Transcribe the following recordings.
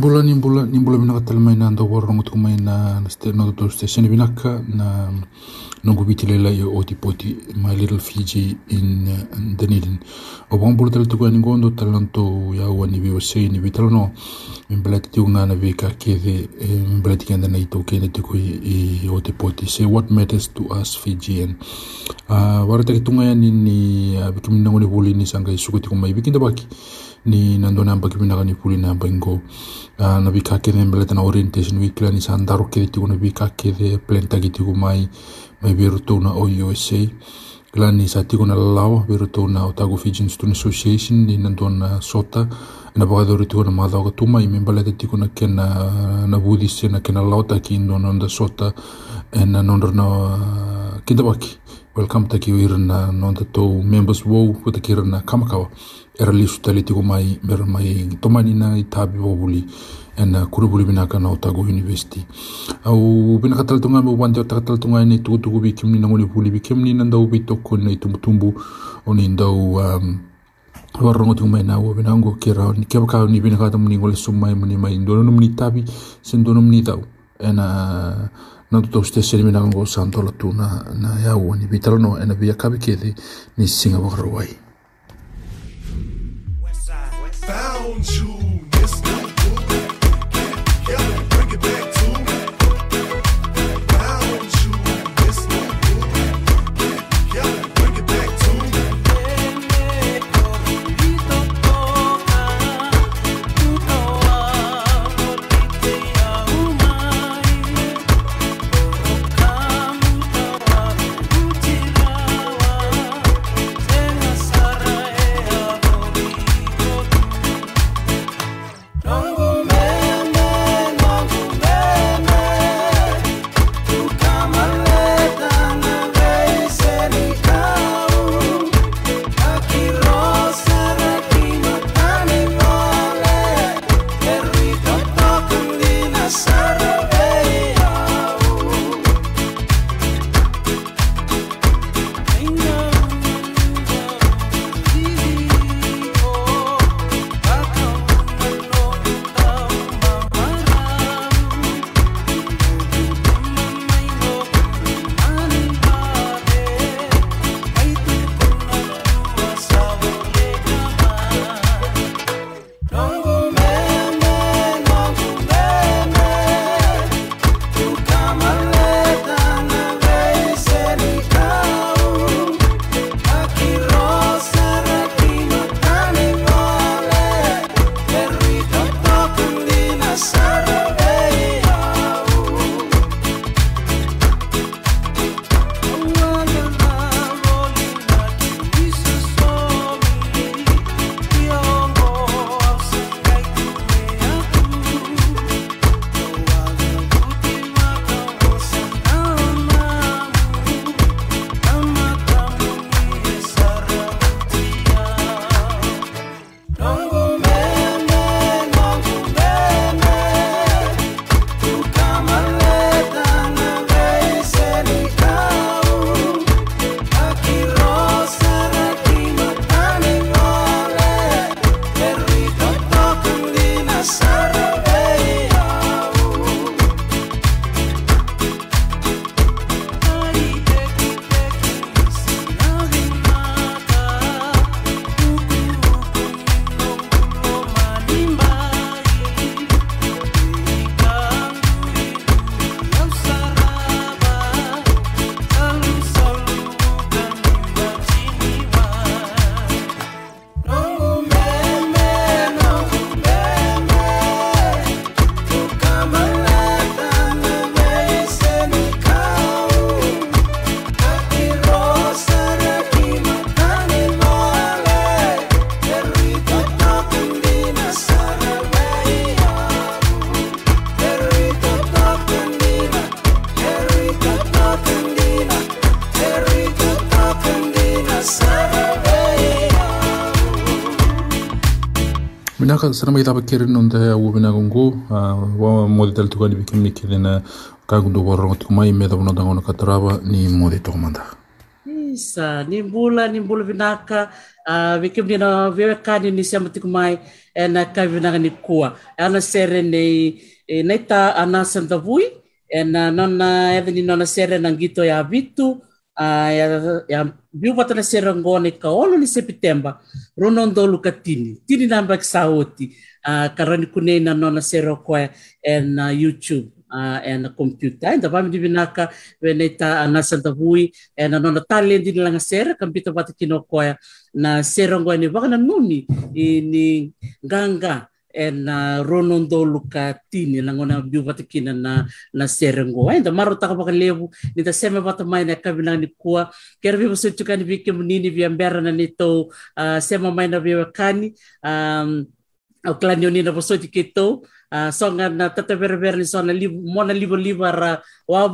Nimbula nimbula nimbula minaka talamai na anda war rongo tukumai na na no to station binaka na nungu biti lela yo oti poti my little Fiji in uh, Dunedin. O bang bulu tal tuku ani gondo talanto ya wani bi wase ni bitalo no mimbala ti unga na vika kede mimbala ti kenda na ito kene tuku i oti poti. Say what matters to us Fijian. Uh, warata ki tunga yani ni uh, bikim nangoni buli ni sanga isuku tiku mai. Bikinda baki ni nandona amba kimi nakani puli na amba ingo. Uh, na bika kede mbele tana orientation week la ni sandaro kede tiku na bika kede plenta ki tiku mai mai beru tona o USA la ni sa tiku na lalawa beru tona o tago Fijian Student Association ni nandona sota na bakadori tiku na madao ka tuma i membala te tiku na kena na budisi na kena lauta ki indo nonda sota e na nonda na kinda baki welcome taki o na nonda to members wo ko taki na kamakawa era lisu tali tiku mai mera mai tomani na i tabi wabuli e na kurubuli binaka na Otago University. Au binaka talatunga me wante o talatunga ni tuku tuku bi kimni na ngoni puli bi kimni na ndau bi toko na itumbu o ni ndau um, warrongo tu mai na wo binango kira ni keba ka ni binaka tamu ni ngole sumai muni mai ndono muni tabi sen dono muni tau e na na tu ste seri mina ngo santo la tu na na ya wo ni bitalo no e na bia kabi kede ni singa wakarwai You. Selama kita pikirin onda wubina gongo, wa modi tal tukani bikin mikirin kagundo warong tukuma ime da wuna dangono kataraba ni modi tokomanda. Isa, ni bula, ni bula vinaka, bikin dina wewe kani ni siama tukumai, na kavinaka ni kua. Ana sere nei, naita anasam davui, na nona edeni nona sere nangito ya vitu, ya, ya biu pata na sere ngone ka olo ni september rono ndolu ka tini. Tini namba ki saoti uh, karani kune na nona sere koe e na YouTube. Uh, e na computer. Ainda vamos divinaka veneta na Santa Vui e na nona tale di langa sera kampita bata kino koya na sera ngoa ni waka na nuni i ni ganga e na ronondo luka tini na ngona biu bata kina na na sera ngoa. Ainda maro taka baka levu ni ta seme bata mai na kabina ni kua. Kera viva so tuka ni vike munini via mbera na nito uh, sema mai na via kani. Um, au klani oni na uh, na tata ni libu mona libu libu ara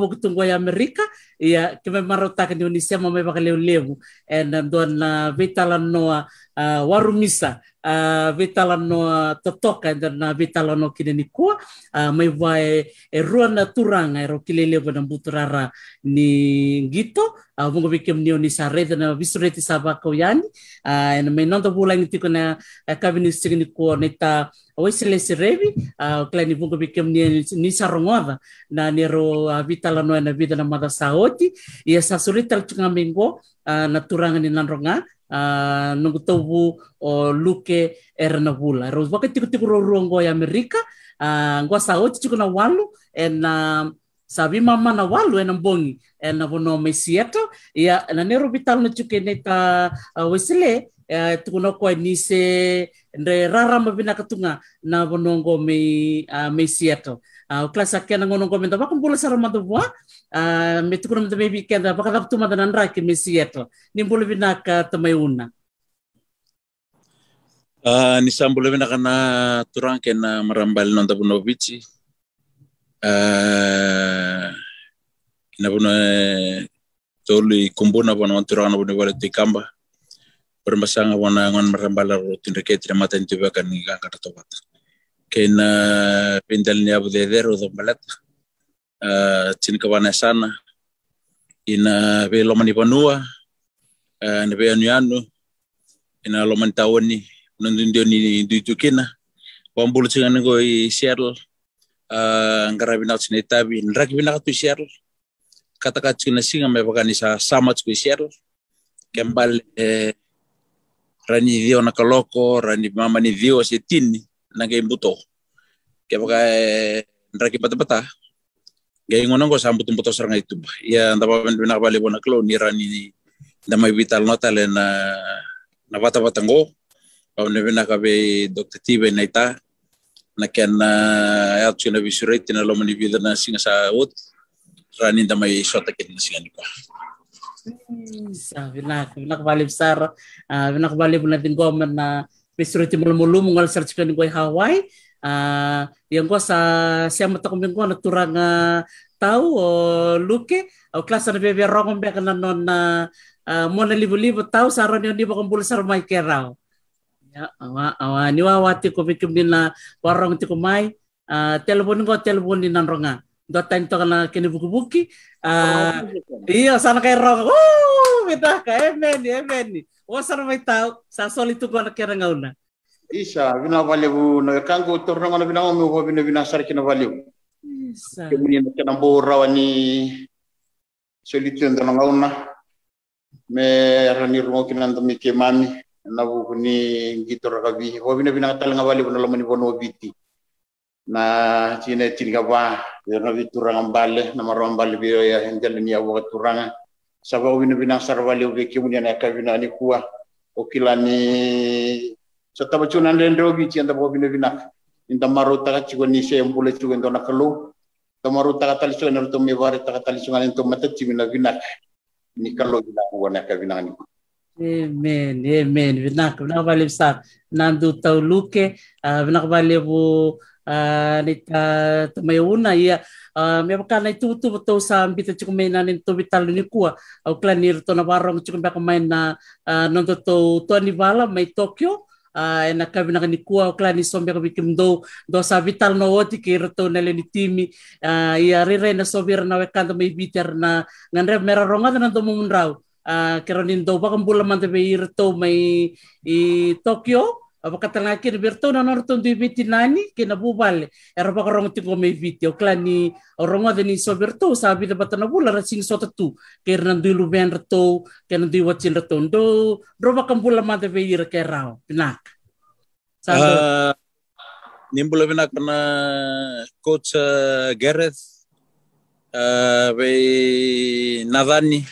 kutungo ya Amerika. Ia kime maro taka ni oni sema mai baka leo levu and don na vitala noa uh, warumisa uh, vitala noa totoka na vitala no kine ni kua. Uh, mai vai e rua na turanga e ro kile levu na buturara ni gito uh, mungo bikem ni oni sarete na visureti sabako yani. Uh, and mai nonto bulang ni tiko na uh, kabini signi kua neta oisele serevi uh, klani vunga bikem ni ni sarongoda na ni ro uh, vitala no na vida na mada saoti ia sa surita tunga mingo uh, na turanga ni nanronga uh, nungu tovu o luke era na vula ro waka tiku tiku ro rongo ya Amerika uh, ngwa saoti chuku na walu and uh, sabi mama na walu ena bongi ena vono mai Seattle ia na nero vital na chuke neta uh, wesele uh, tukuna koe ni se nre rarama vina katunga na vonongo mai uh, mai Seattle uh, o klasa kena ngono ko menta bakam bola sara mata bua uh, me tukuna menta maybe kenda baka dap tu mata nanra ke mai Seattle ni bola vina ka tamai una Uh, ni sambule vina kana turang kena marambal nonta puno bici. Uh, ina puno tolu kumbuna turang na puno wale tu kamba. Permasanga wana ngon marambal ro tindreke tira mata intu baka ni ganga to bat. Kena pindal ni abu do balat. Uh, tin. Ina be lomani panua. Uh, na be anu anu. Ina lomani tawani nandun dia ni di tukina wambulu singa ngo i Seattle uh, ngarabi na tsine tabi nraki bina tu Seattle kata ka tsina singa me bakani sa sama tsu Seattle kembal eh, rani dio na kaloko rani mama ni dio tini na ke buto. Ke baka eh, nraki bata bata gay ngono ngo sambu tumbuto sarang itu ya ndaba ben bina bali bona klo ni rani na may vital nota le na na bata bata ngo pau ne vena ka be Dr. Tibe na ita. Na ken na ya tu na visurate na lo mani vida na singa sa ut rani da mai shota ken na singa ni ko sa vina vina bali besar uh, vina bali pun natin gomer na pesuriti mulu mulu mungal search kan ko Hawaii uh, yang ko sa siya mata ko mingko na turang uh, tau o luke o klasa na bebe rongom be kana non na uh, mo na libo-libo tau sa ron yung di ba kong bulasar may kerao Ya, awa awa ni wawati ko bikim din na warong ti kumay. Uh, telepon ko telepon din nan ronga. Do time to kana kini buki-buki. Uh, iya sana kay rong. Oh, bita ka emen emen. O sana may tao sa solito ko na kira ngauna. Isa, bina valeu no kango torno ngana bina mo ho bina bina sar kina valeu. Isa. Kemuni na kana bora wani solito ndo ngauna. Me rani ro kina ndo mi ke mami na bu ni gito ra kabi ho bina bina tal nga valeu no lamani bono biti. Na chine tinga ba na vitura ngambale na maro ngambale biyo ya hendel ni turanga. Sababu bina bina sar valeu be kemuni na kabina ni kuwa. Okilani so taba chuna nden rogi chi anda bobi ne vinak inda maru taka chigo ni se mbule chigo ndo nakalu to maru taka tali chigo ndo ware taka tali chigo ndo mata chi na vinak ni kalo gila wana ka vinani Amen, amen. Vinak, vinak bali besar. Nandu tau luke, uh, vinak bali bu uh, nita tumayuna ia uh, me kana itu tu betul sa ambita cukup main nan to vital ni kuah au klanir to na barong cukup baka main na uh, nonto to to ni bala mai Tokyo uh, ena kavina ni kua o klani sombe ka bikim do do sa vital no oti ki roto na le ni timi. Uh, ia rira na sobir na we kanta mai biter na ngandre mera ronga na do mun rau uh, kero ni do ba kambula mante be irto mai i Tokyo apa kata laki ni berto na norto di biti nani kina bubale era ba karong tingo may video klani orongo deni so berto sabi da batana bula rasing so tatu kir nan luben reto kena di watchin reto do do ba kambula mate be ir ke rao pinak Sado. Uh, nimbula bina kana coach uh, Gareth uh, be nadani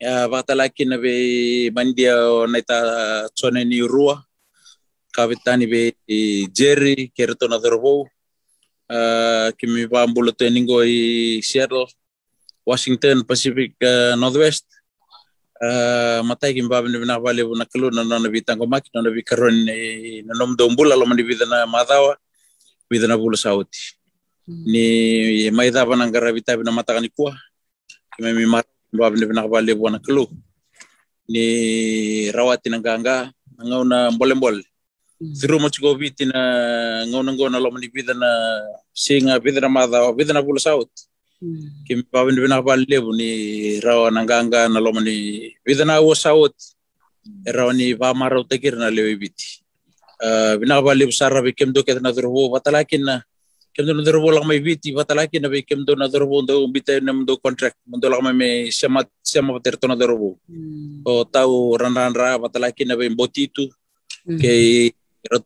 ya batalaki na be mandia o naita tsone ni rua kapitani be Jerry kerto na dorbo uh, kimi pambula teningo i Seattle Washington Pacific uh, Northwest uh, matai kim babi ni bina bale buna kelu na nona bi tango maki nona bi karon na nom do mbula lo mani bidana madawa bidana bula sauti. Ni mai da bana ngara bita bina mata ni kuah kimi mi mat babi ni bina bale buna kelu ni rawati na ganga ngau na mbole mbole Zero mo chigo biti na ngau na ngau na lo mani bidana singa bidana madawa bidana bula sauti kimi pawin bina bale lebu ni rawa nanganga na loma ni bidana wo saut. Rawa ni ba marau tekir na lewe biti bina bale lebu sarra be kem do ket na durbo batalakin na kem do na may biti batalakin na be kem do na durbo do bita na do contract mundo lang may sema sema terto na durbo o tau ran ran ra batalakin na be botitu kay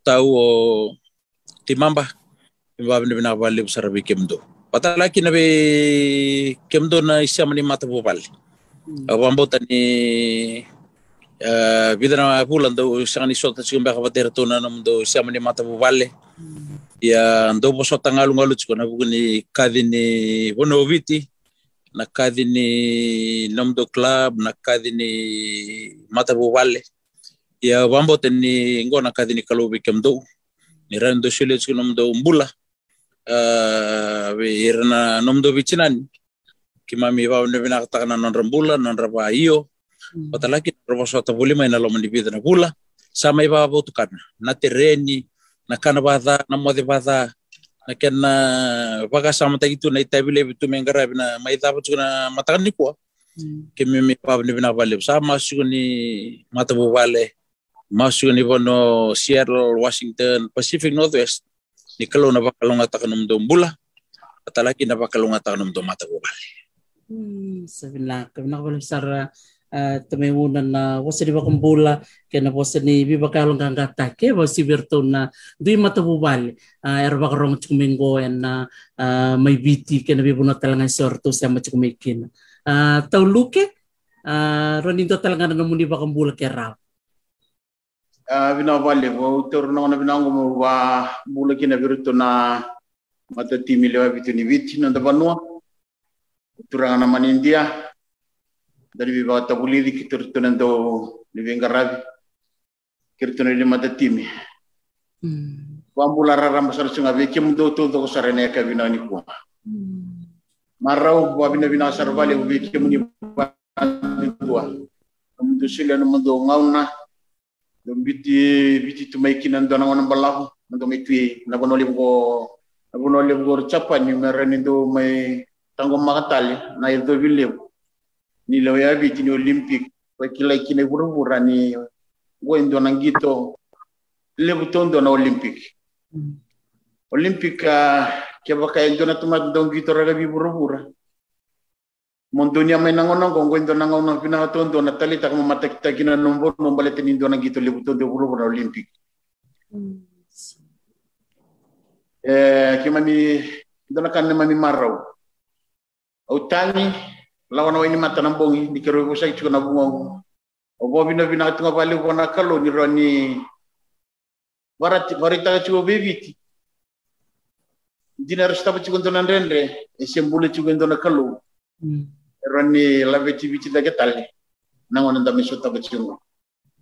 tau o timamba Imba bina bale lebu sarra be kem do patalaki na be kemdo na isya mani mata bupal abambo tani uh, bidana pulan do sanga ni sota chikum baka batera to na nam do isya mani mata bupal ya ndo bo sota ngalu ngalu na buguni kadi ni bono viti na kadi ni nam do club na kadi ni mata bupal ya bambo tani ngona kadi ni kalubi kemdo ni rando shule chiko nam do mbula uh, irna nomdo bichinan kimami ba ne bina kata na non rambula non raba iyo patalaki robo sota buli mai na lo mani bida na bula sama iba ba tu kana. Na tereni na kana ba da na na kena baga sama ta itu na itabile bitu mengara bina mai da tu na matakan ni ko kimimi ba ne bina bale sama su ni mata bale masuk ni bono Seattle Washington Pacific Northwest. Ni kalau na bakalong ata kanum do bula atalaki na bakalong ata kanum do mata bubal Hmm, na, kami nakabalik sa uh, tumimunan na wasa di ba kong bula kaya na wasa ni biba kalong kangata kaya wasa si Berto na di matabubal uh, era ba karong chumingo na may biti kaya na na talaga sorto sa machukumikin uh, tau luke uh, ronindo talaga na namuni ba kong bula kaya raw Ah, bina vale vo tor na na bina ngomo wa bula kina viruto na mata timi lewa bitu ni viti na dabanua. Turanga na manindia dari biba tabuli di kitur tunan do ni vengarabi kirtu ni mata timi. Wambula rara masar sunga veke mudo to to sarene ka bina ni kwa marau wa bina bina sarvale veke muni ba tua mudo sila no mudo ngauna do biti biti tu mai kinan do na balahu ndo mai tui na bono libo na bono libo chapa ni merani do mai tango makatali na irdo vile ni lo ya biti ni olympic kwa kila kine burubura ni go ndo na ngito. Lebu tondo na olympic olympic uh, kya baka ndo na tumat do ngito raga bi burubura mondonia mai nango nango ngo ndo nango na pina tondo na talita kama matakita kina nombo nombale tenindo na ngito lebu tondo burubura olympic eh kimani ndo na kan mami marau. Utani lawan wa ini mata nambongi ni kero ko sai chuna bungo o bobi no bina tunga bali ko na kalo ni roni warati warita chuo bebiti dina resta bu chugo ndo rende e sembule na kalo roni lave ci bici daga tali nangon nda mi sota bu chugo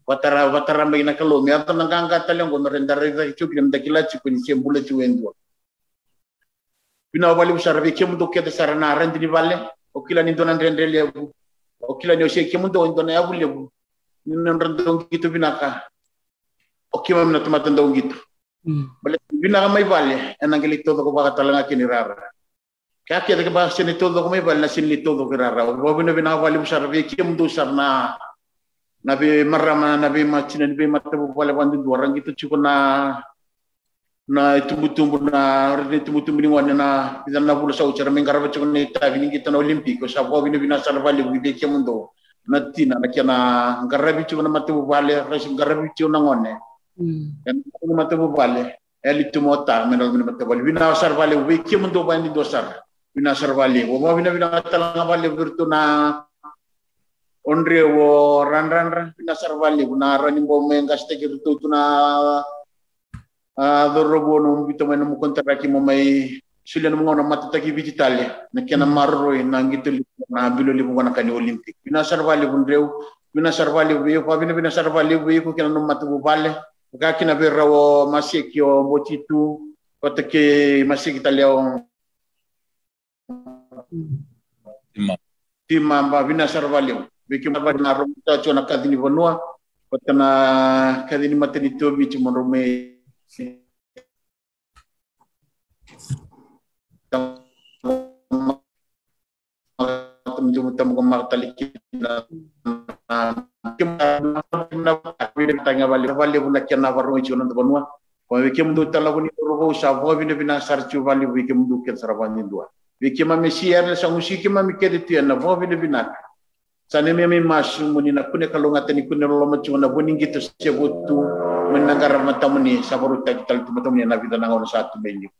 watara watara mai na kalo mi ato nanganga tali ngo renda renda chugo nda kila chugo ni sembule chugo ndo bina wali usarabe kemu do kede sarana rendi ni valle o kila ni donan rende lebu o kila ni o she kemu do ndona ya lebu ni non rendo ngito binaka o kima gitu Mm. bale bina ka may vale enang kili todo ko talanga kinirara kaya kaya ka baka sini todo ko may vale na sini todo kirara o bina bina ka vale musar vi kim do sar na nabi marama nabi macina nabi matabu wandu orang. Gitu cukup na na tumbu-tumbu na rini tumbu-tumbu ni wana na bidan na bulu sa ucara mengkara baca ni ta bini kita na olimpiko sa bo bini bina sar vale bide kia mundo. Na tina na kia na ngarabi cukup na matabu vale rasi ngarabi cukup na ngone Mm. dan ini mata bale eli tu mota menol min mata bale bina sar bale we ki mun do bandi do sar bina sar bale wo mo bina bina tala nga bale virtu na onre wo ran ran ran bina sar bale bina ran bo menga steke tu tu na a do robo no bito men mo kontra ki mo may sulian mo ngono mata taki vititalia na kena marro na gitu na bilo li mo na kani olympic. Bina sar bale bun rew bina sar bale we ko bina bina sar bale we ko kena no mata bale Kaki na vera o masik yo motitu kota ke masik kita leo Tima. tima ba bina sarvalio biki ba na romta chona kadini bonua kota na kadini mateni to bi chimo rome Temu temu kemak tali kita tanga vale vale bula kena varu ichu nan bonua ko we kem du tala buni ro sa vo bina bina sar chu vale we kem du ken sara vani dua we kem ma mesiar sa musi kem ma mikede tu na vo bina bina sane me me masu muni na kune kalonga tani kune lo ma chu na buni gitu se butu menanggar mata muni sa baru ta tal tu mata muni na vida na ngono satu menyu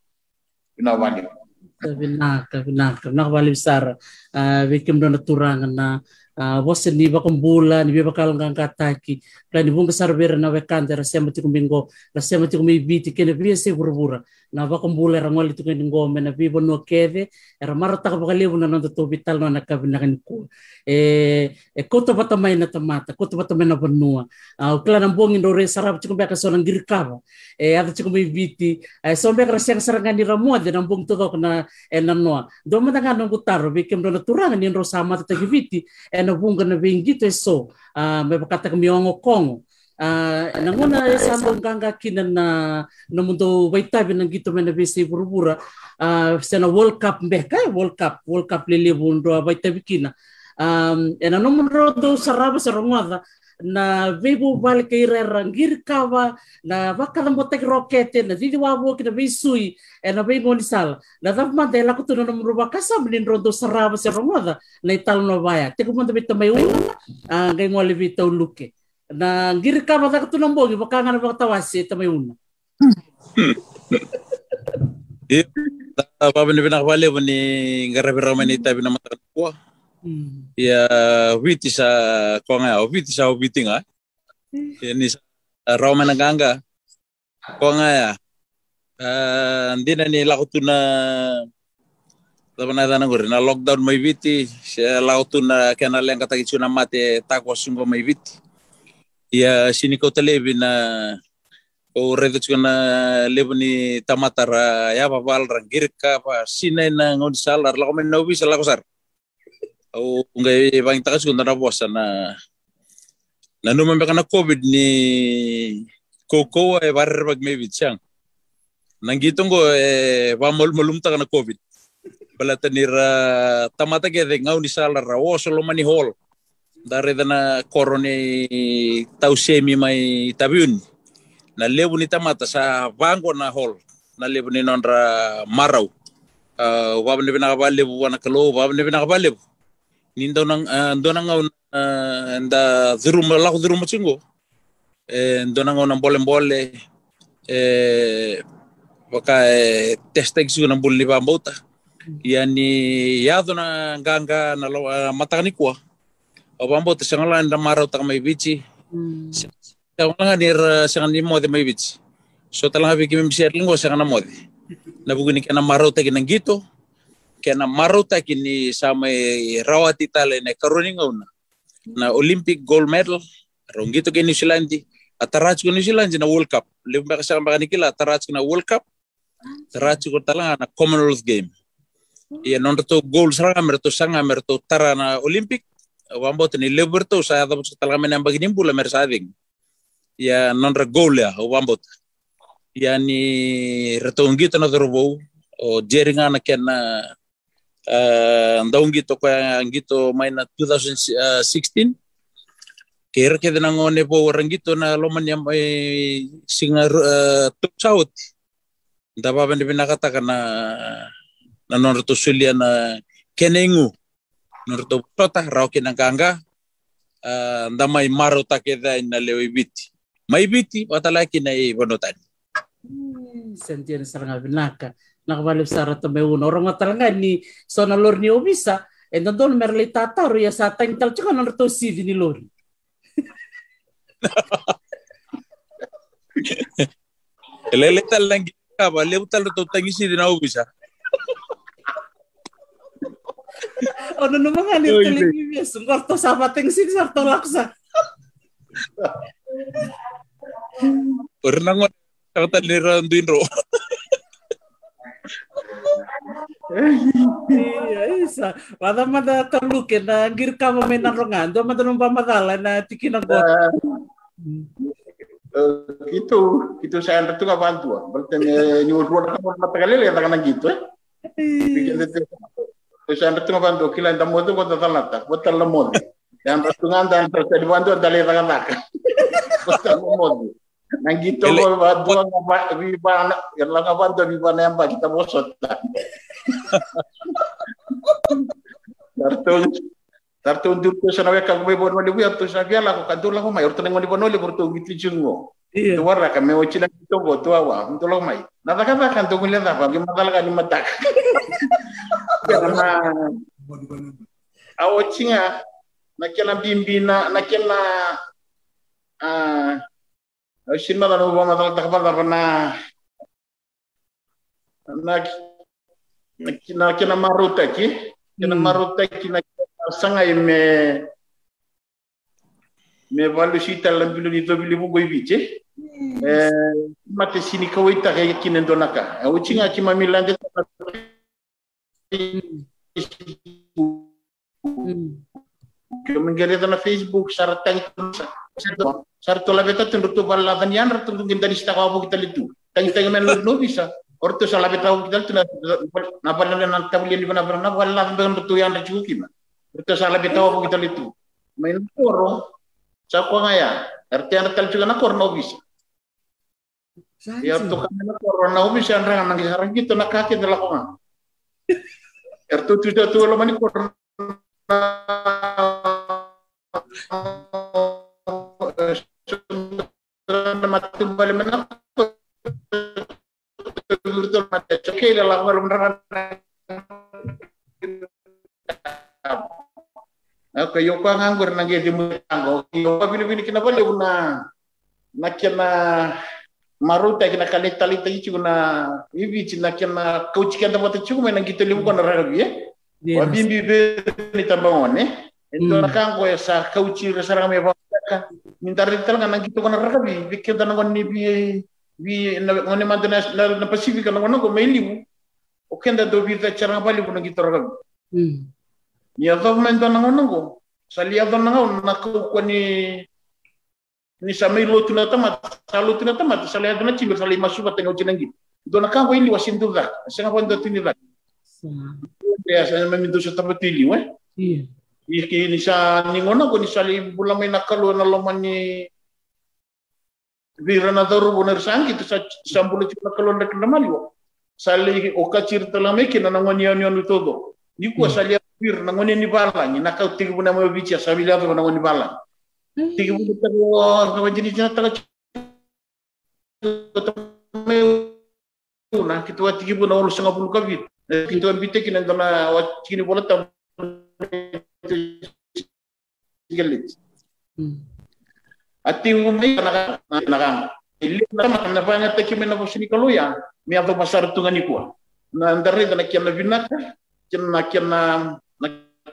bina vale Kabinaka, kabinaka. Nakabali besar. Uh, Wikim doon naturangan na uh, wasin ni bakong bulan, ni bakal ngang kataki. Kaya ni bunga sarbera na wekante, rasya mati kumbingo, rasya mati kumibiti, kene biya si burubura. Na bakong bulan, rangwali tu kene ngome, na biya no keve, era ka na nando to vital na kabinaka ni ko. E, e koto batamay na tamata, koto batamay na banua. Uh, kala nang buangin do re sarap chikumbe ka so nang. E ada chikumibiti, ay sombe ka rasya sarangan ni ramua, de nang buong tukaw na e na noa. Do man nga nang gutaro bikem do naturangan ni ro sama ta giviti e na bunga na bingito e so me bakata kamiongo kongo. Ah nanguna e sama ganga kinan na na mundo waitabi nang gito me na bisi burubura ah sa na World Cup mbe kay World Cup World Cup lili bundo waitabi kina. Um, e na nomun ro do saraba sa rongwada na vebu balik kay rangir kawa na baka lang botek rokete na didi wabo kina bisui e na vebu ni sala na dap man dela ko tuno nomro bakasa blin rodo saraba sa rongoda na ital no baya te ko manda ngay ngoli bita uluke na ngir ka ba ko tuno mbogi baka nga na baka tawasi ta may una Papa ni pinakabali po ni ngarabi-rama ni tabi na mata ko. Hmm. Ya witi sa ko nga, o witi sa witi nga. Ya ni sa rama na ganga. Ko nga ya. Hindi na ni lakuto na Tama na guri na lockdown may witi. Siya lakuto na kaya lang katagit na mate takwa sungo may witi. Ya sini ko telebi na o redo na lebo ni pa pal rangir ka pa sinay na ngon salar la komen nobi sa lakosar o ngai bang takas kun na bosa na na numa ka na covid ni koko e bar bag me bitchang nanggitong ko e pa mol molum ta na covid. Bala tanira tamata ke de ngau ni salar ra o solo mani hol dare na korone tau semi mai tabiun. Na lebu ni tamata sa bango na hol. Na lebu ni nondra marau. Uh, wab ni binaka lebu wana kalo wab ni binaka lebu ni ndo nang uh, ndo nang uh, nda dhurum la dhurum chingo eh ndo nang nang bole bole eh waka eh, testa kisu nang bulli ba mbota yani yado na ganga na lo o bambota sangala nda marau ta mai Hmm. Kau nga nir sa ni mo de may bits. So talang habi kimi share lingo sa kana mo de. Na buguni kana maro ta kinang gito. Kana maro ta kini sa may rawati tale na karuning una. Na Olympic gold medal. Rong gito kini New Zealand. Atarach ko New Zealand na World Cup. Limba ka sa makanikila atarach ko na World Cup. Atarach ko talang na Commonwealth game. Iya non to gold saranga merto sanga merto tara na Olympic. Wambo ni Liberto sa tapos talaga may nang baginin bula mersading ia non ra golea o wambot ia ni retongito na dorbo o jeringa na kena uh, ndaungito kwa ngito mai na 2016 kera ke na ngone po na loman yang mai singa uh, saut. Nda baba ni binakata kana na non reto sulia na kenengu non reto prota rao kinanganga uh, nda mai maro takeda na lewe biti mai biti watalaki na i bonotani sentian saranga binaka nakabalik sa rato may uno. Orang matalanga ni so na lor ni obisa and don merli tata ya sa tang tal tsaka na rato si ni lor Lele tal lang ka ba lew tal to tangi si dinaw bisa. ano naman nga ni Oy, televisi sungkar to sa pating sin sa to laksa Pernah ngon kata ni randuin ro. iya isa wala mada taluke na gir ka mo menan rongan do mada nung pamadala na tikin ang Eh, gitu gitu saya itu nggak bantu berarti nyuruh dua kali lihat tangan gitu eh bikin itu terus saya itu nggak bantu kila yang tamu itu kota tanata kota lemot yang ratungan dan terus dibantu ada lihat tangan tak kota lemot nang gitu mau bantu nggak bibana yang lah nggak bantu bibana yang pak kita bosot Tartung Tartung dulu sana weka kau bebon mandi buat tu sana biar aku kantor lah kau mai urut mandi bonoli bertu gitu jungo iya. Tu warna kami mau cina itu go tu awa untuk lo mai nada kata kan tu kuliah apa gimana kan di mata karena awo cinga nakena bimbina nakena ah Shin mada no ba matal takbar da na na na kena maruta ki kena maruta ki na sanga me me valu sita lambilu ni dobili bu goy biche eh mate sini kawai ta kay kinen donaka awo cinga ki mamilande Facebook. Mengerita na Facebook, saratang sarto labeta tundu tu baladan yan ratu tundu dari dista kau kita litu. Tangi tangi men lu bisa. Ortu salabeta kau kita tu na na baladan nanti di ni mana mana baladan dengan ratu yang racu kima. Ortu salabeta kau kita litu. Main koro, cakwa ngaya. Arti yang ratal juga na korno bisa. Ya, tuh kan corona bisa, orang nangis harang gitu, nak kaki dalam R720 ini pernah ಮತ್ತು ಬಲಿಮನ ಮತ್ತೆ ಚೊಕ್ಕೆ ಇಲ್ಲ ka yo ko ngangor na ngedi mu tango yo ko bini bini maruta kina kalita lita ichi una ibi chi nakena kauchi kanda mata chu mena gitu limu kona eh. Iya, Wa bimbi be ni tambangone. Ento Hmm. nakango ya sa kauchi resara me ba ka. Mintar dital nga nang gitu kona ragabi. Bikir dan ngon ni bi bi na ngone mantena na na Pacific na ngono ko mailimu. O kenda do bi ta charanga bali bu nang gitu ragabi. Hmm. Ya government na ngono ko. Salia do na ngono na ko ko ni ni samai lo tuna tamat. Salu tuna tamat salia do na chimber sali masuba tengo chinangi. Do na kango ili wasindu da. Sanga pando tini da. Sa- Ya sa mamindo sa tapatili we. iya Iki ni sa ni ngono ko ni sali bula may nakalo na loman ni Vira na daru boner sang itu sa sambulo ci nakalo na kinamali wo. Sali o kacir talame kina na ngoni yon yon todo. Ni ko Hmm. sali bir na ngoni ni bala ni nakau tigi buna mo bicha sa bila to na bala. Tigi buna tago na kitu wa tigi buna ulu sanga bulu kabit. Kitu wa bite kina ndana wa kini bola tam Galit. Ati umay naka naka ili na na fanya taki mena bosini kaluya mi ato pasar tungani kwa na ndare na kiana vinaka kiana kiana na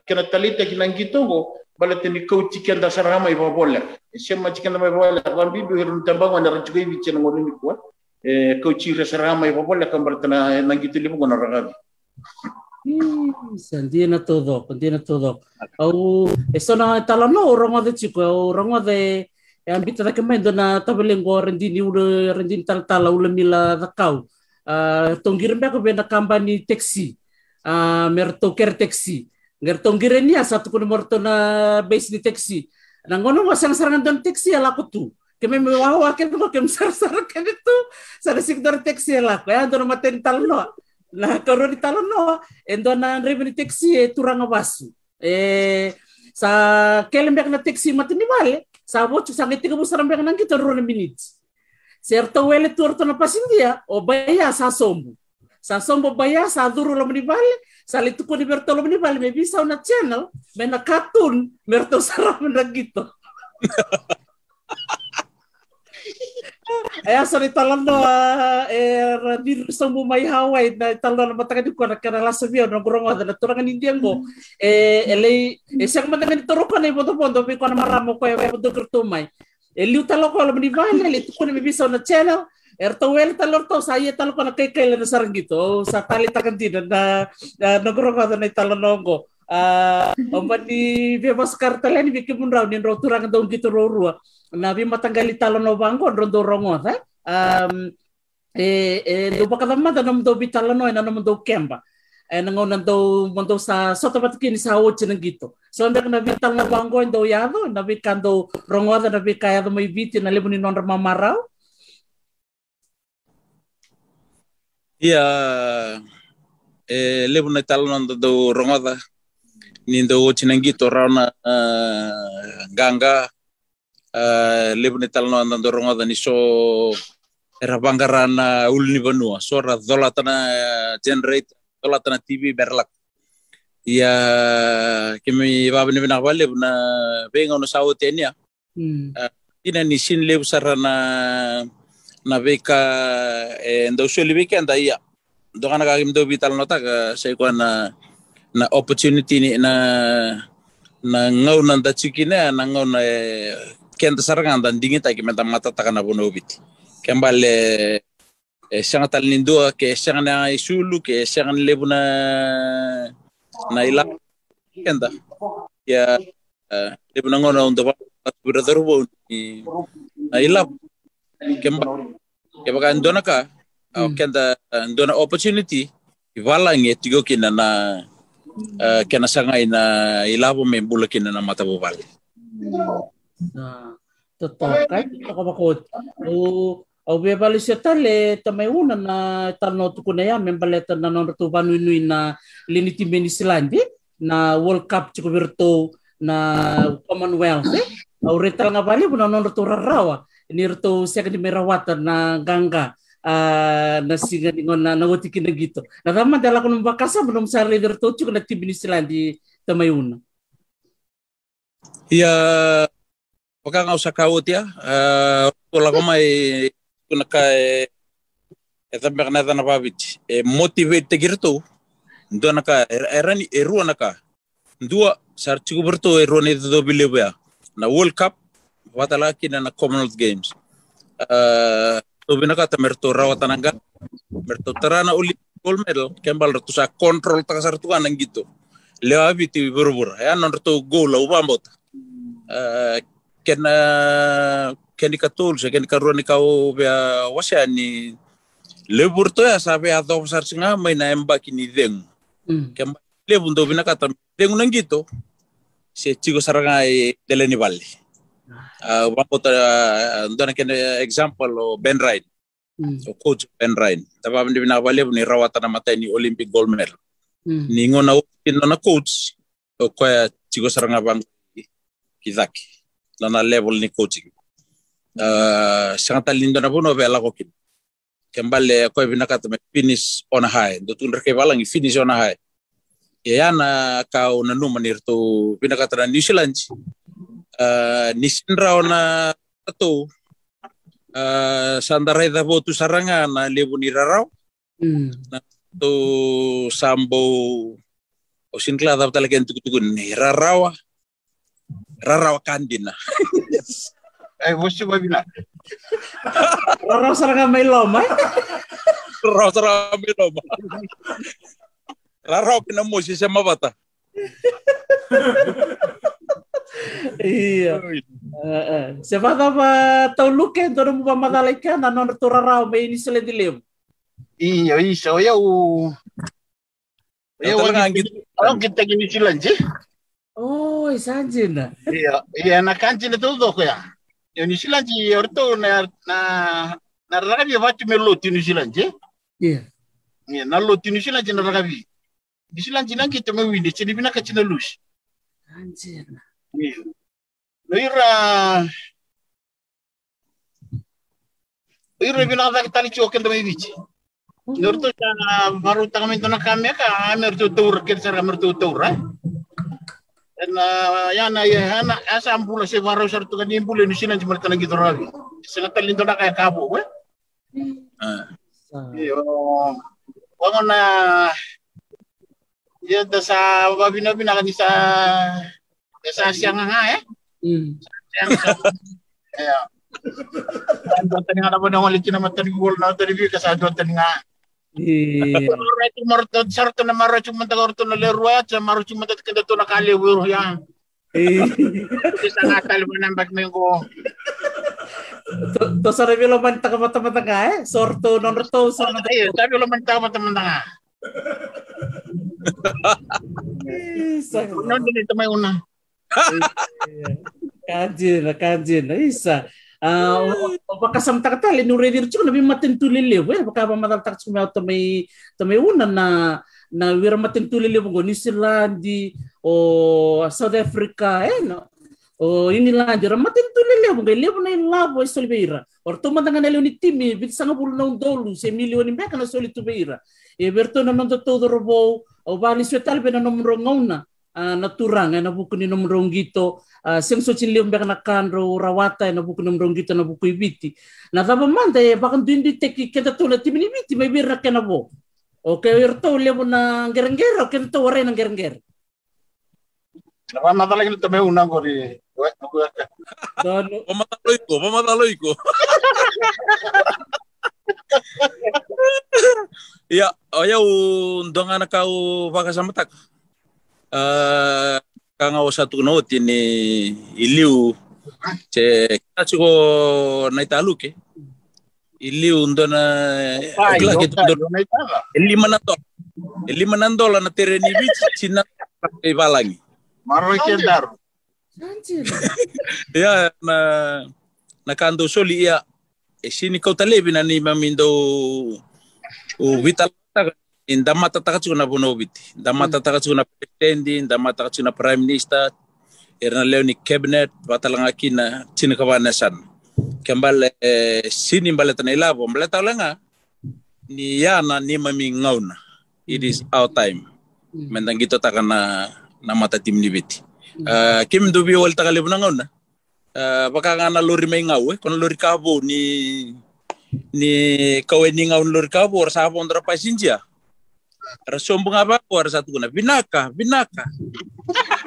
kiana talita kina ngitogo balate ni kauchi kianda sarama iba bola sema chikanda mai bola wambi bi hirun tambang wana rajugai biche na ngoni kwa eh kauchi sarama iba bola kambarta na nangitili mo na ragabi Sandia na todo, sandia na todo. Au, eso na tala no, rongo de chico, au rongo de e ambita take mai dona tabelengo rendini ula rendini talatala ula mila vakau uh, tonggira mea ko bena kambani taxi uh, mer to ker taxi ngar tonggira ni asa tu kuno morto na base ni taxi na ngono wasang sarangan don taxi ala ko tu ke me wawa ke ko ke sar sar ke tu sara sektor taxi ala ko ya don maten talno na karo ni talno endo na revenue taxi e turanga wasu e sa kelembek na taxi matini vale sa voce sa ngiti ko sarambek nang kita rona minutes certo wele turto na pasindia o baya sa sombo sa sombo baya sa duro lo mani vale sa litu ko ni berto lo mani vale me bisa una channel me na katun merto saram na gitu. Aya sa ni talan no eh radir sa mo may Hawaii. Na talan na mataga di ko na kanala sa view na gurong na turangan indian mo. Eh ele eh siya man nang turo ko na ibo pondo bi ko na maramo ko e do kertumay eh liu talo ko alam ni vale li ko na bisa na channel Erto wel talor to saya talo ko na kay kay na sarang gitu sa tali takan din na na nagurong na talon nongo omba ni bebas kartalen bi kimun raw ni turangan daw gitu raw ruwa na vi matanggali talo no bango rondo rongo ta um e e do baka tama da nam do bitalo no na nam do kemba e nango nan do mondo sa soto bat kini sa o china gitu. So anda na vital na bango ndo yado na vi kando rongo da na vi kaya do mai biti na lebuni non rama marau Ia, e levo na talo nanda do rongoda, ni do chinangito rauna uh, ganga, uh, levo na talo nanda do rongoda ni so era bangarana ulni banua, so ra dola tana generate, dola tana TV berlak. Ia, kemi baba ni bina wale na benga no sawo tenia, hmm. ina ni sin levo sarana na beka e ndo suli weekend ia do kana kagim do vital nota ka sai ko na na opportunity ni na na ngau na da chikine na ngau na kenda saranga da dingin ta kimenta mata ta kana bono bit e sanga tal nindo ke sanga na isulu ke sanga lebu na na ila. Kenda. Ya lebu na ndo ba brother bo na ila kemba kemba ndona ka au kenda ndona opportunity iwala nge tigo kina na uh, kena sanga ina ilabo me bula kina na mata bobal na totoo kai ako bakot o au be bali se tale tamai una na tano tu kuna ya na non tu banu nui na liniti meni silandi na world cup chiko virtu na commonwealth eh? Au retal nga bali buna non tu rarawa ni rto siya di merawata na ganga ah, na singa ni na nangoti kina gitu na tama dala ko nung bakasa belum sa leader to chiko na tibini silandi tamai una. Ia paka ngau sakau tia uh, wala ko mai kuna ka e e tambe kana na babit e motivate te girto ndo na ka erani e rua na ka. Ndua chiku berto e rua ni do bilebea na world cup watala kina na commonwealth games. Uh, to binaka ta merto rawa tananga merto tarana uli gold medal kembal ratu sa control ta kasar tu anang gitu lewa biti berbur ya non ratu goal la ubambot uh, kena keni ka tools keni ka ruani ka o bea wasya ni lebur to ya sabe ato sar singa mai na emba kini deng. Mm. kemba lebun do binaka ta deng nang gitu. Se chigo saranga e deleni valli uh, wako ta uh, ndona kene example o Ben Ryan. Mm. o coach Ben Ryan. Taba ndi bina vale ni rawata na mata ni Olympic gold medal. Mm. ni ngona ino na coach o kwa chigo saranga bang kizaki. Na na level ni coaching. Uh, sanga talindo na buno vela ko kin kembale ko bina kata me finish on high. Do tun reke balangi finish on high. Ya na ka na numa nirto bina kata na New Zealand uh, ni sinra ona to uh, sandarai da votu saranga na lebu ni rarau Mm. to sambo o sinkla da talaga entuk tukun ni rarawa rarawa kandina Eh, você vai vir lá. Raraw sarang may lomay. rarawa sarama miloma rarawa kina mo si sama Iya. Heeh. Se vada va tau luke ndo mo va madala ikana non torarao me ini sele di lem. Iya, isa. O yau. Yung talaga ang git- Ang kita gini silanje. Oh, isanjina. Iya, iya na kanji na todo ko ya. Yo ni silanje orto na na na ragabi vatu melo tinu silanje. Iya. Iya, na lo tinu silanje na ragabi. Di silanje na kita mewindi, sini bina kacina lus. Anjina. Iya. No ira Ira bina kata tali choken to mevici. Norto na baru tangamin na kami ka amer to tour ket sara mer to tour. Na yana ya ana asa ambula se baru sar to kan imbule ni sinan cuma kana gitu rabi. Sina talin to na kaya kabo we. Ah. Iyo. Wango na ya da sa babina bina kan sa sa siang nga eh. Hmm. Siang. Ya. Ando tani nga naman ang ulit na matani gol na tani bi kasado tani nga. Iya. Marto sarto na maro cuma ta orto na lerwa sa maro cuma ta kenda to na kali wuro ya. Kasi sa ngatal mo nang bag mo ko. To- To sa revelo man taka mata-mata nga eh. Sorto non reto sa mata. Sabi lo mata nga. Isa. Non din ito may una. Kajin, kajin. Isa. Ah, o baka sam takatali no redir chuko nabi matin tulile we baka ba madal tak chuko to may to may una na na wira matin tulile mo New Zealand o South Africa eh no? O ini lang jara matin tulile mo gele mo na in labo is solbeira or to mandanga na ni timi bit sanga bulu na dolu se milioni beka na soli tu beira e berto na nando todo robo o bali svetal be na nomro ngauna ah, na turang eh, na buku ni nomro gito uh, sing so chin lium na kanro rawata na buku nomro gito na buku ibiti na taba manda e bakan duindi teki kenta tula timini biti may birra kena bo o ke irto lemo na gerengger o kenta ware na gerengger Nawa madala kini to may una ko ri. We, ko ka. don Pamataloy ko, pamataloy ko. Iya, o yaw donga na kau baka sa matak. Ah, kanga o satu no tini iliu che kachugo na italuke. Iliu ndona Ay, ogla yo ke ka, ndona yo na itala. lima na dola. Lima na dola na tereni bich sina kay balangi. Maro ke daru. Ya na nakando soli ia e sini kau talebi na ni mamindo o vital taka inda mata taka na bono biti inda mata taka na presidendi inda mata taka na prime minister erna leo ni cabinet batalanga kina chini kabana san kembale eh, sini mbale tana ilabo mbale talanga ni yana ni mami ngauna. It is our time. Mendang gitu taka na na mata tim ni biti uh, kim dubi wal taka lebu na ngauna. Uh, baka na lori may ngaw eh kono lori kabo ni ni kawe ni lori kabo or sa pondra pa sinja Ra sombo nga ba or sa tuguna binaka. Binaka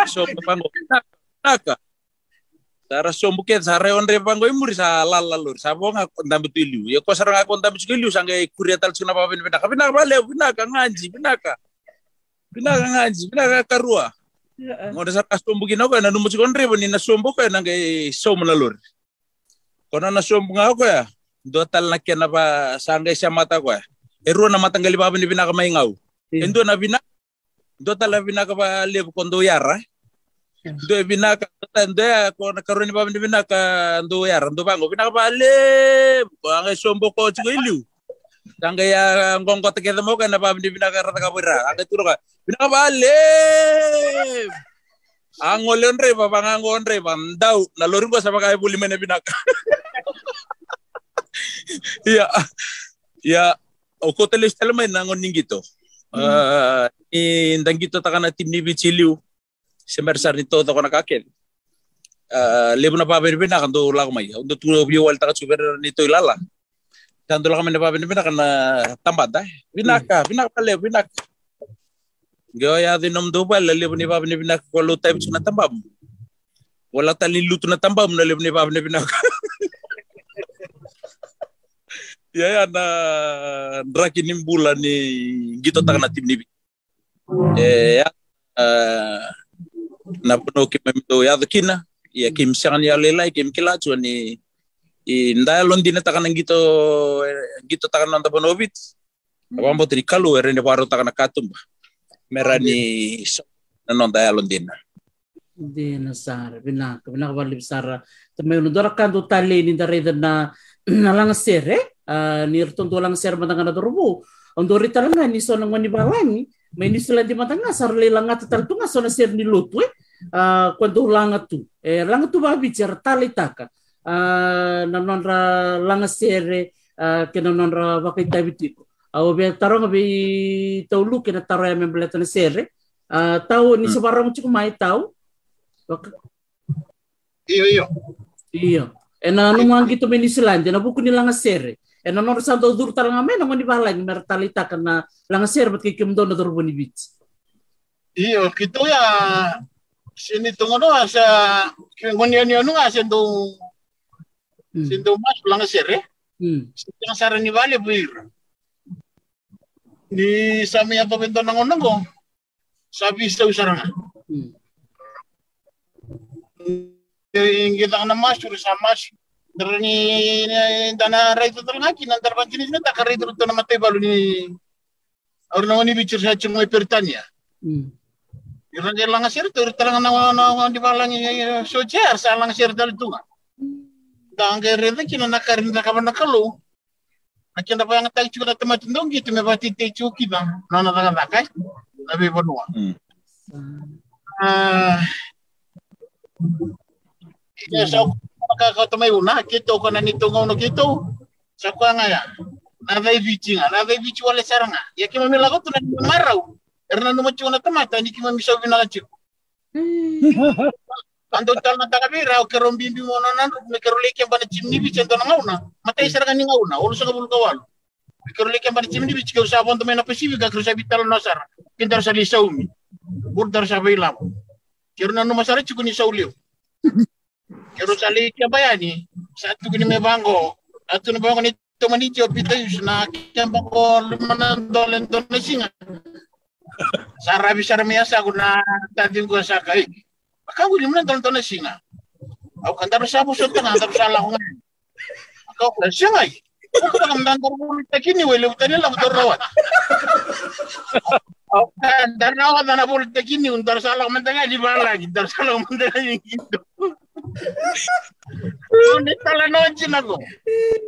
sombo pango binaka binaka. Sara sombo ke sa reon re pango imuri sa lala lori sa bonga ndambe tuliu ya ko saranga ko ndambe tuliu sanga kuriatal suna pa binaka. Binaka bale binaka nganji binaka. Binaka nganji binaka karua. Ngode sa kastombo gina ko na numuchi kon rebo ni na sombo ko na ngai somo na lor kono na sombo nga ko ya do tal na kena ba sangay siya mata ko ya. Ero na matanggali pa ni binaka may ngaw endo na bina do tal na binaka ba lebo kondo yara do e binaka do ya ko na karon ni pa ni binaka do yara do bango binaka ba lebo ko ang sombo ko chigo iliu sangay ya ngongko teketa mo ka na pa ni binaka rata ka bira ang turo ka binaka ba lebo Angol re pa pangangon re pa ndaw na lorin ko sa pagkaya buli man na binaka. ya ya o ko teles talmay nangon ningito. Uh, indang gito ta kana tim ni bichiliu. Semersar ni todo ko nakakel. Uh, lebu na pa binaka ndo la ko may. Ndo tulo bi wal ta super nito ilala. Dan la kami na pa binaka na tambada. Binaka, binaka pale, binaka. Gawa ya din nom do ba lalle ni bab ni binak ko lo type na tambam. Wala talin luto na tambam na bab ni. ya ya na draki ni bulan ni gito tak na tim ni. Eh ya na puno ki memdo ya kina Ia kim siang ya lela kim kila chua ni i nda londina takan ngito ngito takan nanda bonovit. Kalu ere ne waro takan katumba. Merani ya londina. Hindi na sara, binaka, binaka bali sara. Tamay uno dora kanto tali ni dareda na nalang sere, uh, ni rtonto lang sere matanga na dorobo. Ang dori talanga ni so nang manibalangi, may ni sila di matanga sara lelang nga tatal tunga so na sere ni lutu eh. Uh, kwento langa tu. Eh, langa tu ba bicara tali taka. Uh, nanonra langa sere, uh, kena nanonra wakai tabitiko. Au be tarong be taulu kena taro ya membeleta na sere. Uh, tau ni sebarang cukup mai tau. Iyo, iyo. Iya. E na nungang gitu men Islândia, na buku ni langa sere. E na nor santo dur tarang ame na ngoni balai ni mertalita kana langa sere bat kikim do na dur boni bit. Iyo, kito ya sini tungo no sa kingonyo niyo no nga sendo Hmm. sendo mas lang sere. Hmm. Yang sara ni vale buir. Ni sami apa bento nang onong Sabi sa usaranga. Hmm. Yung kita na mas suru sa mas Dari dana rai tu talaga kina antar pancini sini tak rai tu na matay balu ni Or na ni bicara sa cuma pertanya. Hmm. Yung dia lang sir tu talaga na na di balang so chair sa lang sir dal tu. Dang ke renta kina nakarin na kaban nakalu. Akin pa yang tay chukuna tamatin dong gitu me pati te chuki bang. Na na na nakay. Nabi bonua. Ah. Ika sa makakatamay una, kito ka na nito nga kito. Sa kwa nga ya. Navay bichi nga, navay bichi wala saranga. Ya kima mila ko tunan maraw. Erna no machu na tamata, ni kima misaw binalachu. Ando tal na takabira, o kerom bimbi mo na nan, me kerolike ba na chimni ando na ngauna. Matay saranga ni ngauna, ulo sa kabul kawal. Me kerolike ba na chimni bichi ka usapon to na Pasifika, kero sa bital na sar. Kintar sa lisaumi. Burdar sa bailam. Kero na no masara chuko ni sa likia bayani, satu kini me bango. Atu na bango ni tomanicho pitayus na kiyamba ko lumanan dolen don na singa. Sarabi saramiasa ako na tating ko sa kay. Baka ko limanan dolen na singa. Ako kantaro sa puso ito nga, kantaro sa ala ko ngayon. Ako ko siya ngay. Ako ka kamdan ko ulit na kini, wala utan nila, utan rawat. Ako kantaro na ako na ulit na kini, utan sa ala ko mantanga, di ba lagi, utan sa ala ko Hindi tala no ako.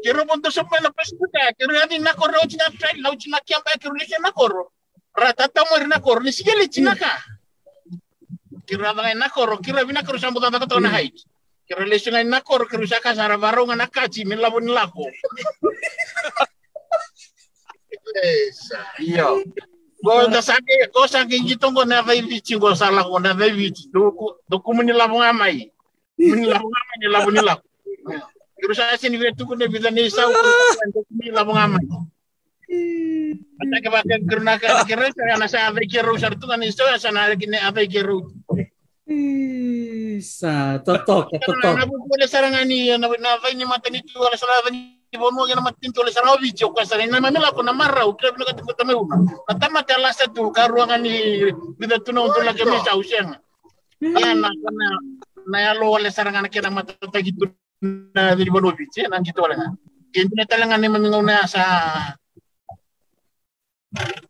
Kiro punto sa pala paskuta. Kiro yati nako ro china try lau china kiamba kiro ni china koro. Ratata mo rin nako ni sige li china ka. Kiro ada ngai nako ro kiro bina kiro sambutan tako to na hai. Kiro le sungai nako ro kiro saka sara baro nga nakachi min labo ni lako. Esa, iyo. Go da sake, go sake gitong go na vai vici go sala go na vai vici. Do do labo ngamai. Muni labo ngamai ni labo ni lako. Kiro sa sini wetu ko ne bisa ni sa ko ni labo ngamai. Ata ke bakal kerana ka kira sa ave kiro sa tu sa ave totok, totok. Na bu ko le saranga ni na na vai ni mata ni tu sala ni bono ya na matin tu le saranga video ka sa na mamela ko na mara u kira ka tu una. Na tama tu ruangan ni bida tu untuk la ke mi sa useng. Ya na na na lo wala saranga na kina mata ta gitu na di bono video na gitu wala. Kento na talaga ni mamingaw na sa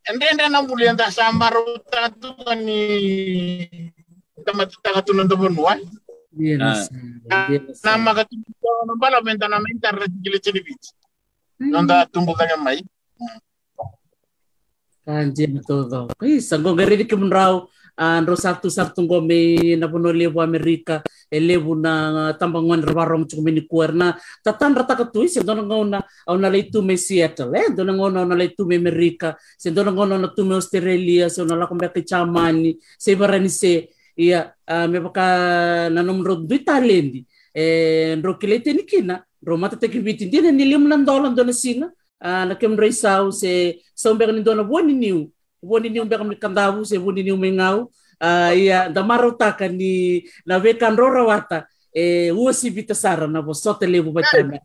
Ende ende nang buli anta sambar utatu ni tamat takatunan to bonwa. Iya na Ah. sa. Iya na sa. Na makatunan no bala menta na menta regile chelibit. Nanda tumbo kanya mai. Kanji na to daw. Ay, sanggo gari di kimunraw. Andro satu satu ngome na lebu Amerika e lebu na tambangon rabarong chuko mini kuerna tatan rata ka tuis do na ngona au na leitu me Seattle eh do na ngona na leitu me Amerika se do na ngona na tu me Australia se na la kombe ke chamani se barani se ia me baka na nomro du talendi e ro kilete ni kina ro mata te kibiti ndina ni lim nan dolan do na na kem sau se sombe ni do na boni niu boni niu be kam ni kandavu se boni niu mengau Ah, ia da marota ni na ve kan rora wata. E usi vita sara na vo sote levu batana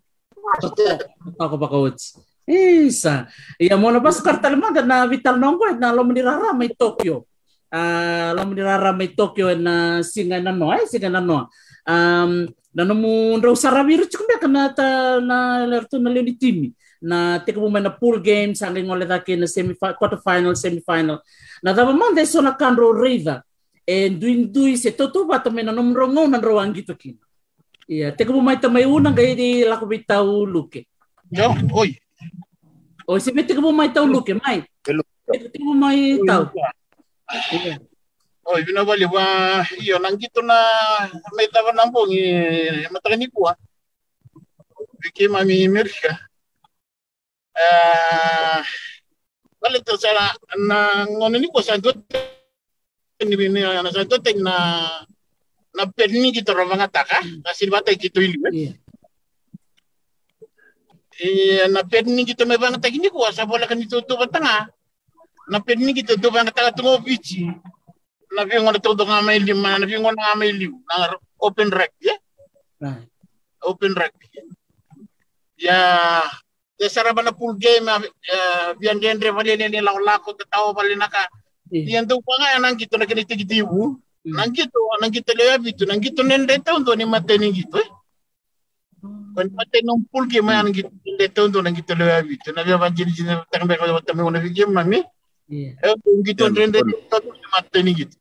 ako baka uts isa. Ia mona pas kartal manda na vital nongko na lo menirara mai Tokyo. Ah lo menirara mai Tokyo na singa na no ai singa na no um, na namu rau sarawi ru chukumbe kana ta na lertu na leoni timi na tika mo na pool game sange ngole dake na semi quarter final semi final na dava mande so na kanro riva e ndui ndui se toto ba to mena nom rongo na ro angito kina ia tika mo mai tamai una ngai di lako bitau luke Yo, oi. o se tika mo mai tau luke mai tika mo mai tau. Oi, bina bali wa iyo nangito na may tawa nambong i matakani ko ah. Biki mami Amerika. Bali to sa na ngono ni ko sa dot ni ni na sa na na perni kita ro mga taka kasi bata kito ili. Ia. Eh, na perni kita may mga takini ko sa bola kan to batanga. Na perni kita to mga taka tungo bichi. Na vingo na todo nga may lima, na vingo na nga may lima, na open rec, yeah? Right. open rugby. Ya, ya saraba na pool game, uh, biyan din re wali ni lang lako tatawa pali naka. Ia. Yan daw pa nga nang gito na ganito gito ibu. Nang gito, nang gito lewa bito, nang gito nende taon do ni mateni gito. Eh. Kung mateni ng pool game nang gito nende taon do nang gito lewa bito. Na biya banjiri jina takang beka wata me una game mami. Eh, kung gito Yan, nende ano. taon do ni mateni gito.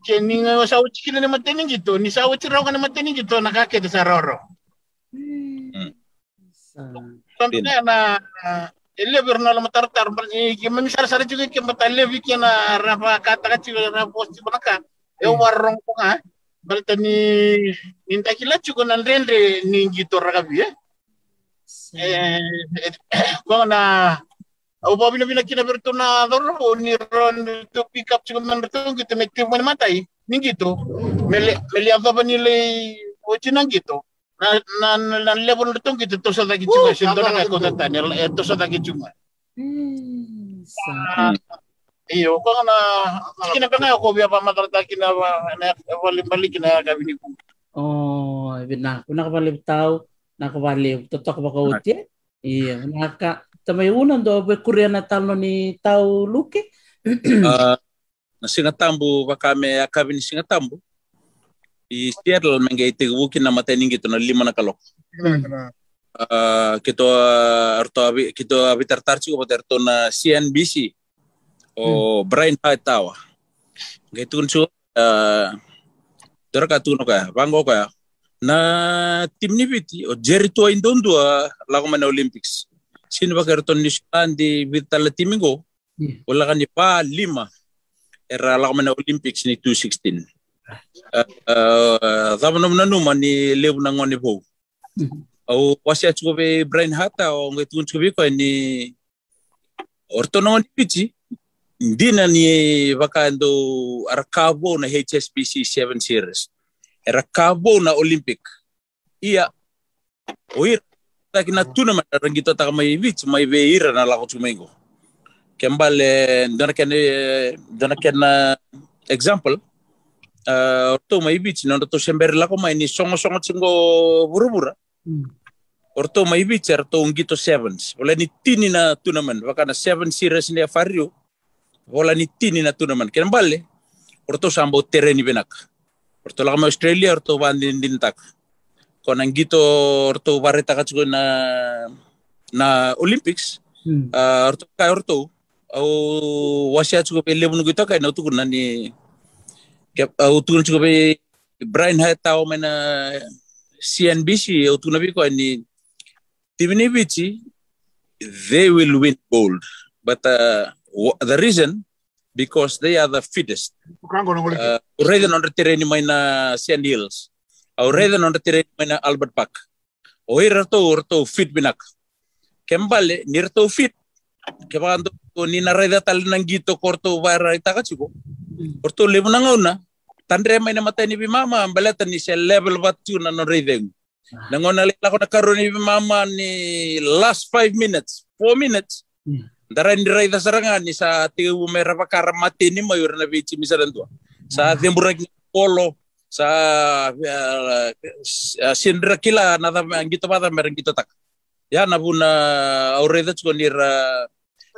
Kaya ni nga sa uchi kila ni mateni gito, ni sa uchi raw ka ni mateni gito, nakakita sa roro. Na uh, ile berna la matar-tar gimana misal sara juga ke matalle wiki na rafa kata kacil na post banaka e warrong ko nga balta ni ninta kila chuko nan rendre ni gito ragabi eh eh ko na au babi na bina kina berto na dorro ni ron to pick up chuko man berto gitu mekti man matai ni gitu. Meli meli apa ba nilai wacina gitu na na na level berto gitu to sa dagi chuko sindo na ko tata ni to sa dagi chuko Sa- iyo ko na kina kana ko biya pa matarta kina na wali balik na gabi ni ko Oh, na kuna ka balik tao, nakabalik totok ba ka uti? Iya, naka tamay unan do be Korea na talo ni tao luke. Ah, na singatambu bakame akabi ni singatambu i Seattle menge ite wuki na mateni gitu na lima na kalok kito arto abi kito abi tartarci ko terto na CNBC o Brian Hightower gitu kunsu uh, dora ka tuno ka bango ka na tim ni biti o Jerry to indondo lago man Olympics sino ba kerto ni di vitala timingo wala ka ni pa lima era lago man Olympics ni 216 uh, uh, uh, na numa ni lebu na ngone bo au wasi atu be Brian Hatta o ngai tun tsubi ko ni orto no ni pichi ndina ni vakando arakabo na HSBC 7 series arakabo na Olympic iya oir taki na tuna ma rangito taka mai vich mai ve ira na lako tumengo kembale dona ken dona ken example uh, orto mai vich no to sember lako mai ni songo songo tsingo burubura orto mai bicar to ngito sevens. Wala ni tini na tournament baka na seven series ni afario wala ni tini na tournament ken balle orto sambo tereni benak. Orto la australia orto bandin din tak. Ko nang gito orto bareta ka na na olympics Hmm. uh, orto ka orto au wasia chugo pe lebu gito ka na ke au tukun chugo pe Brian Hattao mena CNBC au tukun bi ko ni Tivini Vici, they will win gold. But uh, the reason, because they are the fittest. Uh, already on the terrain may na Sand Hills. Already on the terrain may na Albert Park. O irto urto fit binak. Kembale nirto fit. Kebando ni na reda tal nang gito korto bara itaka chiko. Orto lebu na ngauna. Tandre may na matay ni mama baleta ni siya level bat tu na no redeng. Nangona lila ko na karon ni mama ni last five minutes, four minutes. Hmm. Dara ni reda sarangan ni sa tiu mera pakara mati ni mayur na bichi misalan tua. Sa temburak ni polo sa uh, sindra kila na da gito pa mereng gito tak. Ya na buna aureda chuko nira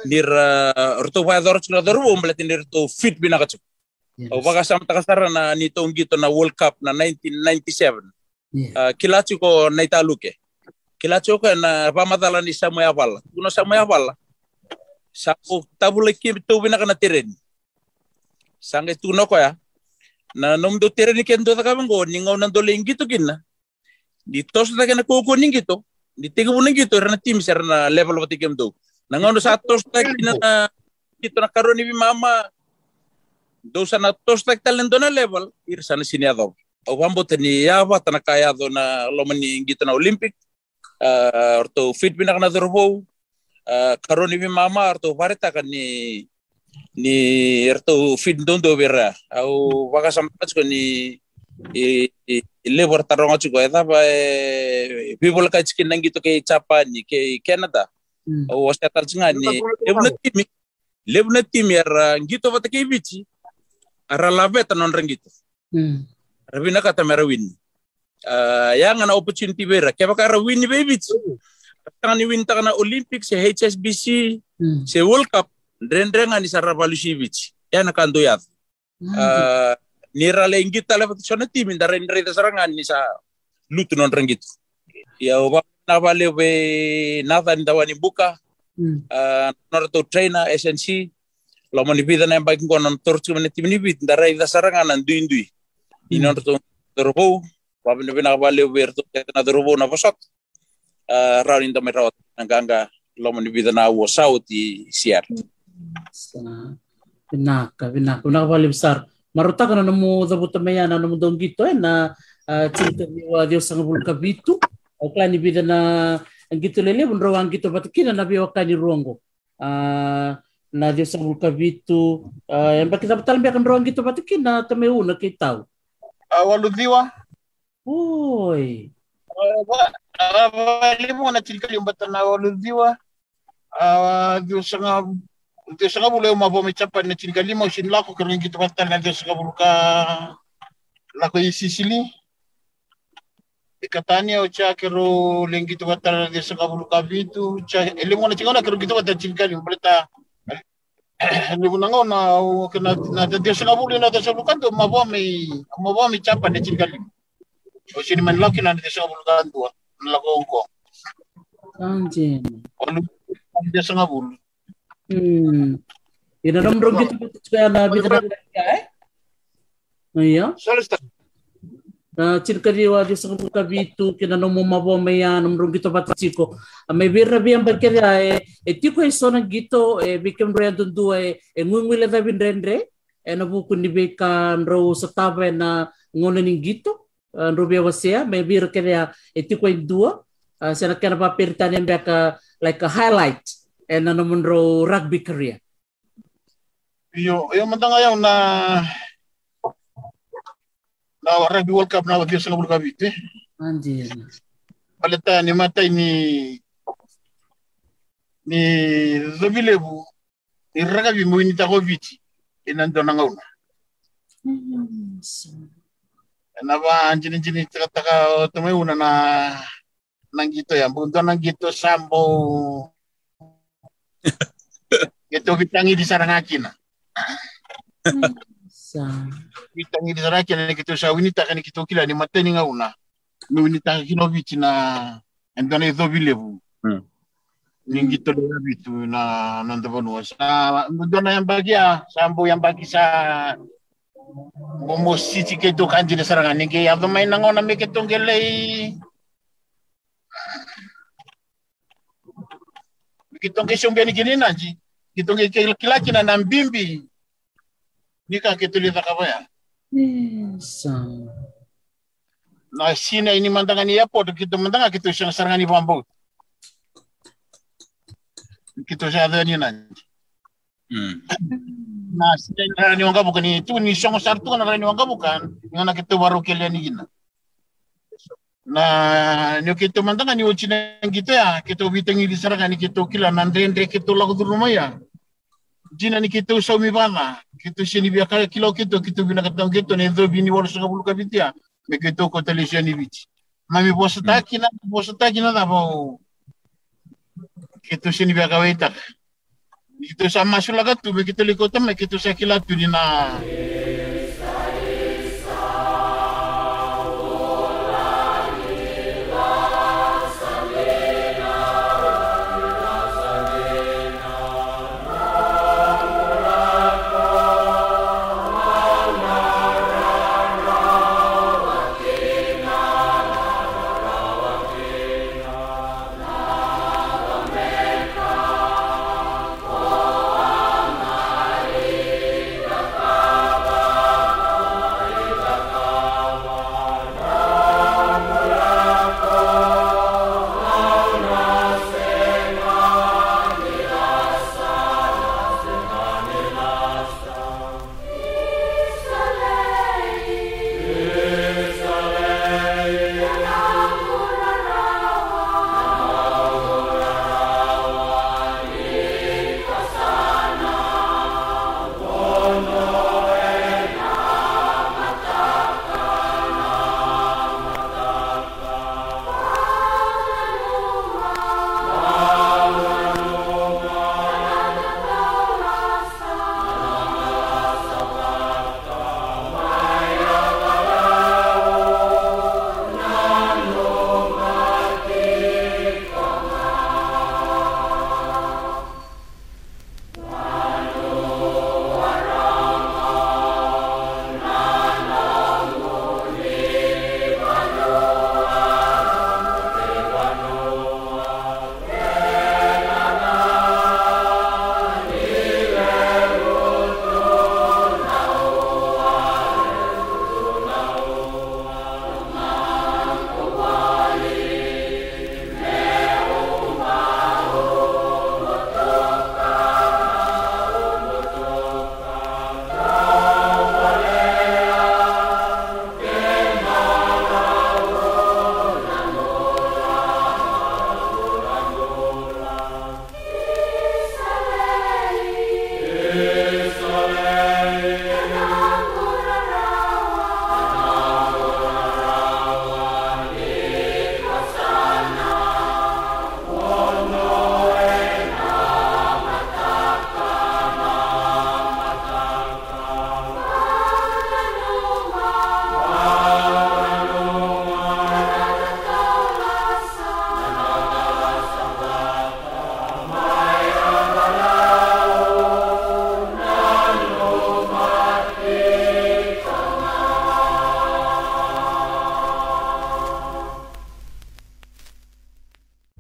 nira orto pa dor chuko dor belatin nira to fit binaka chuko. Yes. O baka sa matakasara na nitong gito na World Cup na 1997. Yeah. Uh, ko na italuke. Kilachu ko na pamadala ni Samuel Avala. Kuno Samuel Avala. Sa tabule kim tu bina kana tiren. Sange tuno ko ya. Na nom do tiren ni kendo ta kamango ni ngau nan dole gito kinna. Di tos ta kana ko ko ning gito. Di tiga bulan gitu rana tim serna level pati kem do. Na ngau sa tos ta na gito na karoni bi mama. Do sa na tos ta talento na level ir sana sini ado. O wambo tani yava tana kaya do na lomani gito na Olympic. Uh, orto fit bina kana dorbo. Uh, karoni bi mama orto vareta kan ni ni erto fit dondo bera au waka sampas ko ni i, i, i lebar taronga chuko eta ba e people ka chikin nang gitu ke Japan ni ke Canada Mm. au hospital singa ni lebna timi lebna timi era ngito bata ke bichi ara laveta non rengito Mm. rabina kata mera win uh, yang ana opportunity bera. Ke baka ra win be bichi tangan ni win takana Olympics se HSBC Mm. se World Cup ndren-ndrenga ni sarra valushi bichi yana kando yat uh, nira le ingita le sona timi ndare ndare sarangan ni sa lutu non rengito ya oba na vale be nada ni dawani buka. Mm. uh, norto trainer SNC lo mani pida na bakin ko non torchu mani timi ni bit ndare ida sarangan nan duin dui. Ni norto dorbo wabi ni bina na dorbo na vasot uh, raunin da merawat nanganga lo mani pida na wo sauti siar. Sa pinaka pinaka pinaka pali besar. Maruta kana maya na namo dong gito eh na cinta ni wa Dios sang bulka bitu o klani bida na ang gito lele bunro ang gito batikina na biwa kani ruongo uh, na Dios sang bulka bitu uh, yang bakit dapat talang biakan ruang gito batikina tameu na kitau Uh, waludhiwa Oi. mbata na waludhiwa uh, dio sanga dio sanga bule umavo mechapa na chirikali mo shin lako kero ngito bata na dio sanga buluka lako isisili ikatania ocha kero lengito bata na dio sanga buluka vitu cha elimu wanachingana kero ngito bata chirikali mbata Libu nango na na dio sanga bulu na dio sanga buluka ndo mavo me mavo mechapa na chirikali o shin man laki na dio sanga buluka ndo nalakongko Anjing. Walu dia sanga bulu. Hmm. Ina dong gito batikina na bida na eh? Iya. Na cirkari wa di sa kabitu kina no mo mabo maya num rung gito bat chiko may birra bi ang bagkira e e tiko e sona gito e bikem re dundu e e ngungwila da bin rendre e na buku ni bekan ro sa tabe na ngona ning gito ro bi wasia may birra kaya e tiko e dua. Sa na kana pa pirtan yang baka like a highlight e na no ro rugby career. Yo, yo matanga yaw na rugby world cup na dia sanga bulu kabite. anjir Baleta ni matai ni ni zabilebu ni ni takoviti inando na ngauna. Na ba anjini anjini taka taka tumeuna na nangito ya bunto nangito sambo Gitu bitangi di sarangakina. Sarangakina ni kito sa winita kani kito kila ni mateni ngauna. Ni winita kino bichi na endone zo bilebu. Hmm. Ni gitu na bitu na nanda banua. Sa mudona yang bagia, sambo yang bagi sa Bomo sisi ke to kanji de sarangan ni ke yado may nango na me ke tonggelay kitong ke shumbe ni gini naji kitong ke kilaki na nambimbi nika ketulita kabaya sa na sina ini mandangan ni airport kita mandanga kita siyang sarangan ni bambo kita siya ada ni naji Hmm. na sina ni rani wanga bukan itu ni. Siyang sartu na rani wanga bukan nga na kita baru kaya ni gina na nyo kita mandanga ni uchi na gitu ya. Kita bitangi di sarangan ni kita kila nandre kita lagu rumah ya jina ni kita usah mi bana. Kita sini kaya kilo kita kita bina katang kita ni bini waru sanga bulu kabitia me kita ko television ni bici mami bosa taki na bosa taki na bo kita sini biya kawita kita sama sulaga tu me kita likota me kita sa kila tu ni na